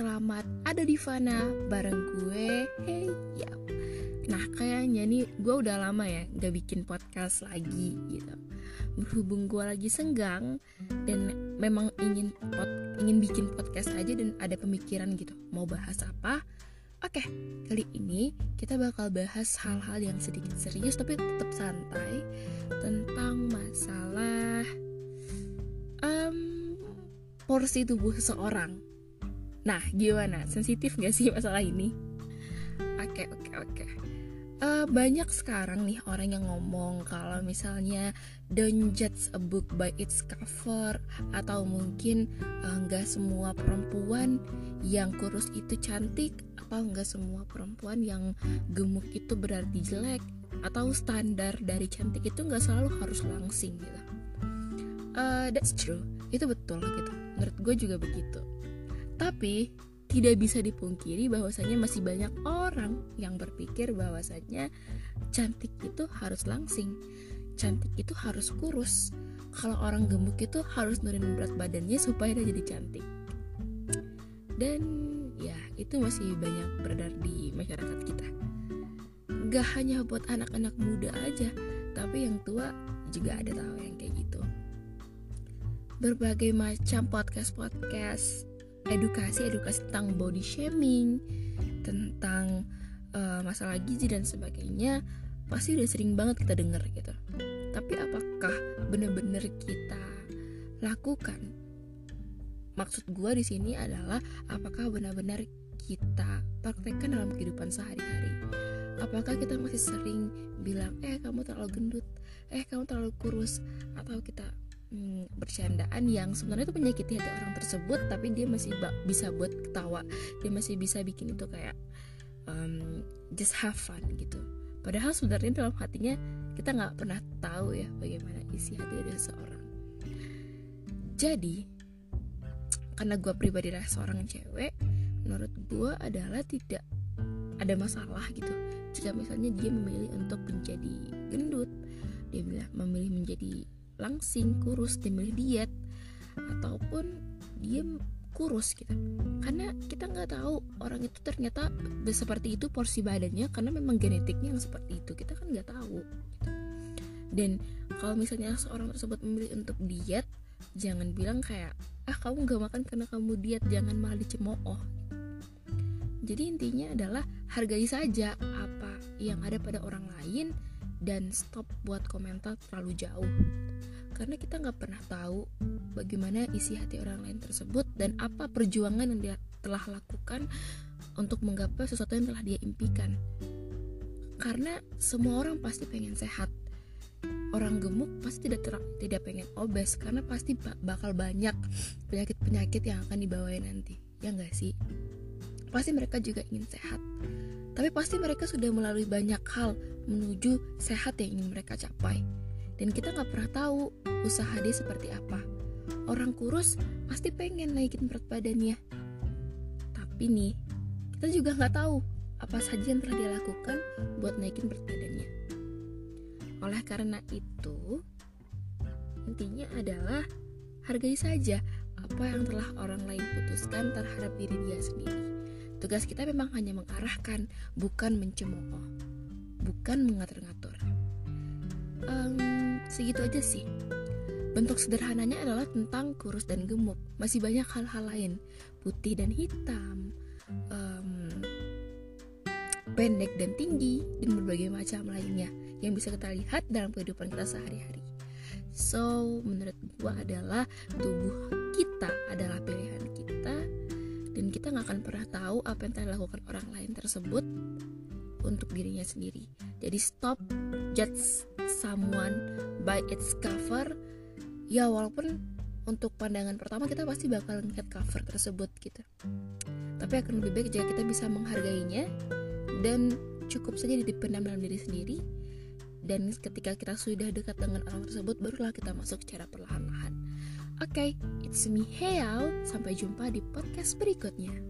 ada di Fana bareng gue. Hey ya Nah kayaknya nih gue udah lama ya gak bikin podcast lagi gitu. Berhubung gue lagi senggang Dan memang ingin pod, ingin bikin podcast aja dan ada pemikiran gitu Mau bahas apa? Oke, kali ini kita bakal bahas hal-hal yang sedikit serius tapi tetap santai Tentang masalah um, porsi tubuh seseorang Nah, gimana? Sensitif gak sih masalah ini? Oke, oke, oke. Uh, banyak sekarang nih orang yang ngomong kalau misalnya don't judge a book by its cover atau mungkin uh, nggak semua perempuan yang kurus itu cantik atau nggak semua perempuan yang gemuk itu berarti jelek atau standar dari cantik itu nggak selalu harus langsing gitu. Uh, that's true, itu betul gitu. Menurut gue juga begitu. Tapi tidak bisa dipungkiri bahwasanya masih banyak orang yang berpikir bahwasanya cantik itu harus langsing, cantik itu harus kurus. Kalau orang gemuk itu harus nurunin berat badannya supaya dia jadi cantik. Dan ya itu masih banyak beredar di masyarakat kita. Gak hanya buat anak-anak muda aja, tapi yang tua juga ada tahu yang kayak gitu. Berbagai macam podcast-podcast edukasi-edukasi tentang body shaming, tentang uh, masalah gizi dan sebagainya pasti udah sering banget kita dengar gitu. Tapi apakah benar-benar kita lakukan? Maksud gue di sini adalah apakah benar-benar kita praktekkan dalam kehidupan sehari-hari? Apakah kita masih sering bilang, eh kamu terlalu gendut, eh kamu terlalu kurus, atau kita hmm, bercandaan yang sebenarnya itu menyakiti hati orang tersebut tapi dia masih bisa buat ketawa. Dia masih bisa bikin itu kayak um, just have fun gitu. Padahal sebenarnya dalam hatinya kita nggak pernah tahu ya bagaimana isi hati dari seseorang. Jadi karena gue pribadi adalah seorang cewek menurut gue adalah tidak ada masalah gitu. Jika misalnya dia memilih untuk menjadi langsing kurus milih diet ataupun dia kurus gitu karena kita nggak tahu orang itu ternyata seperti itu porsi badannya karena memang genetiknya yang seperti itu kita kan nggak tahu gitu. dan kalau misalnya seorang tersebut memilih untuk diet jangan bilang kayak ah kamu nggak makan karena kamu diet jangan malah dicemooh jadi intinya adalah hargai saja apa yang ada pada orang lain dan stop buat komentar terlalu jauh. Karena kita nggak pernah tahu bagaimana isi hati orang lain tersebut dan apa perjuangan yang dia telah lakukan untuk menggapai sesuatu yang telah dia impikan. Karena semua orang pasti pengen sehat. Orang gemuk pasti tidak ter tidak pengen obes karena pasti bakal banyak penyakit-penyakit yang akan dibawain nanti. Ya nggak sih? Pasti mereka juga ingin sehat tapi pasti mereka sudah melalui banyak hal menuju sehat yang ingin mereka capai. Dan kita nggak pernah tahu usaha dia seperti apa. Orang kurus pasti pengen naikin berat badannya. Tapi nih kita juga nggak tahu apa saja yang telah dia lakukan buat naikin berat badannya. Oleh karena itu intinya adalah hargai saja apa yang telah orang lain putuskan terhadap diri dia sendiri Tugas kita memang hanya mengarahkan, bukan mencemooh, bukan mengatur-ngatur. Um, segitu aja sih. Bentuk sederhananya adalah tentang kurus dan gemuk. Masih banyak hal-hal lain, putih dan hitam, um, pendek dan tinggi, dan berbagai macam lainnya yang bisa kita lihat dalam kehidupan kita sehari-hari. So, menurut gua adalah tubuh kita adalah kita nggak akan pernah tahu apa yang telah dilakukan orang lain tersebut untuk dirinya sendiri. Jadi stop judge someone by its cover. Ya walaupun untuk pandangan pertama kita pasti bakal ngeliat cover tersebut gitu. Tapi akan lebih baik jika kita bisa menghargainya dan cukup saja dipendam dalam diri sendiri. Dan ketika kita sudah dekat dengan orang tersebut, barulah kita masuk secara perlahan-lahan. Oke, okay, it's me. Sampai jumpa di podcast berikutnya.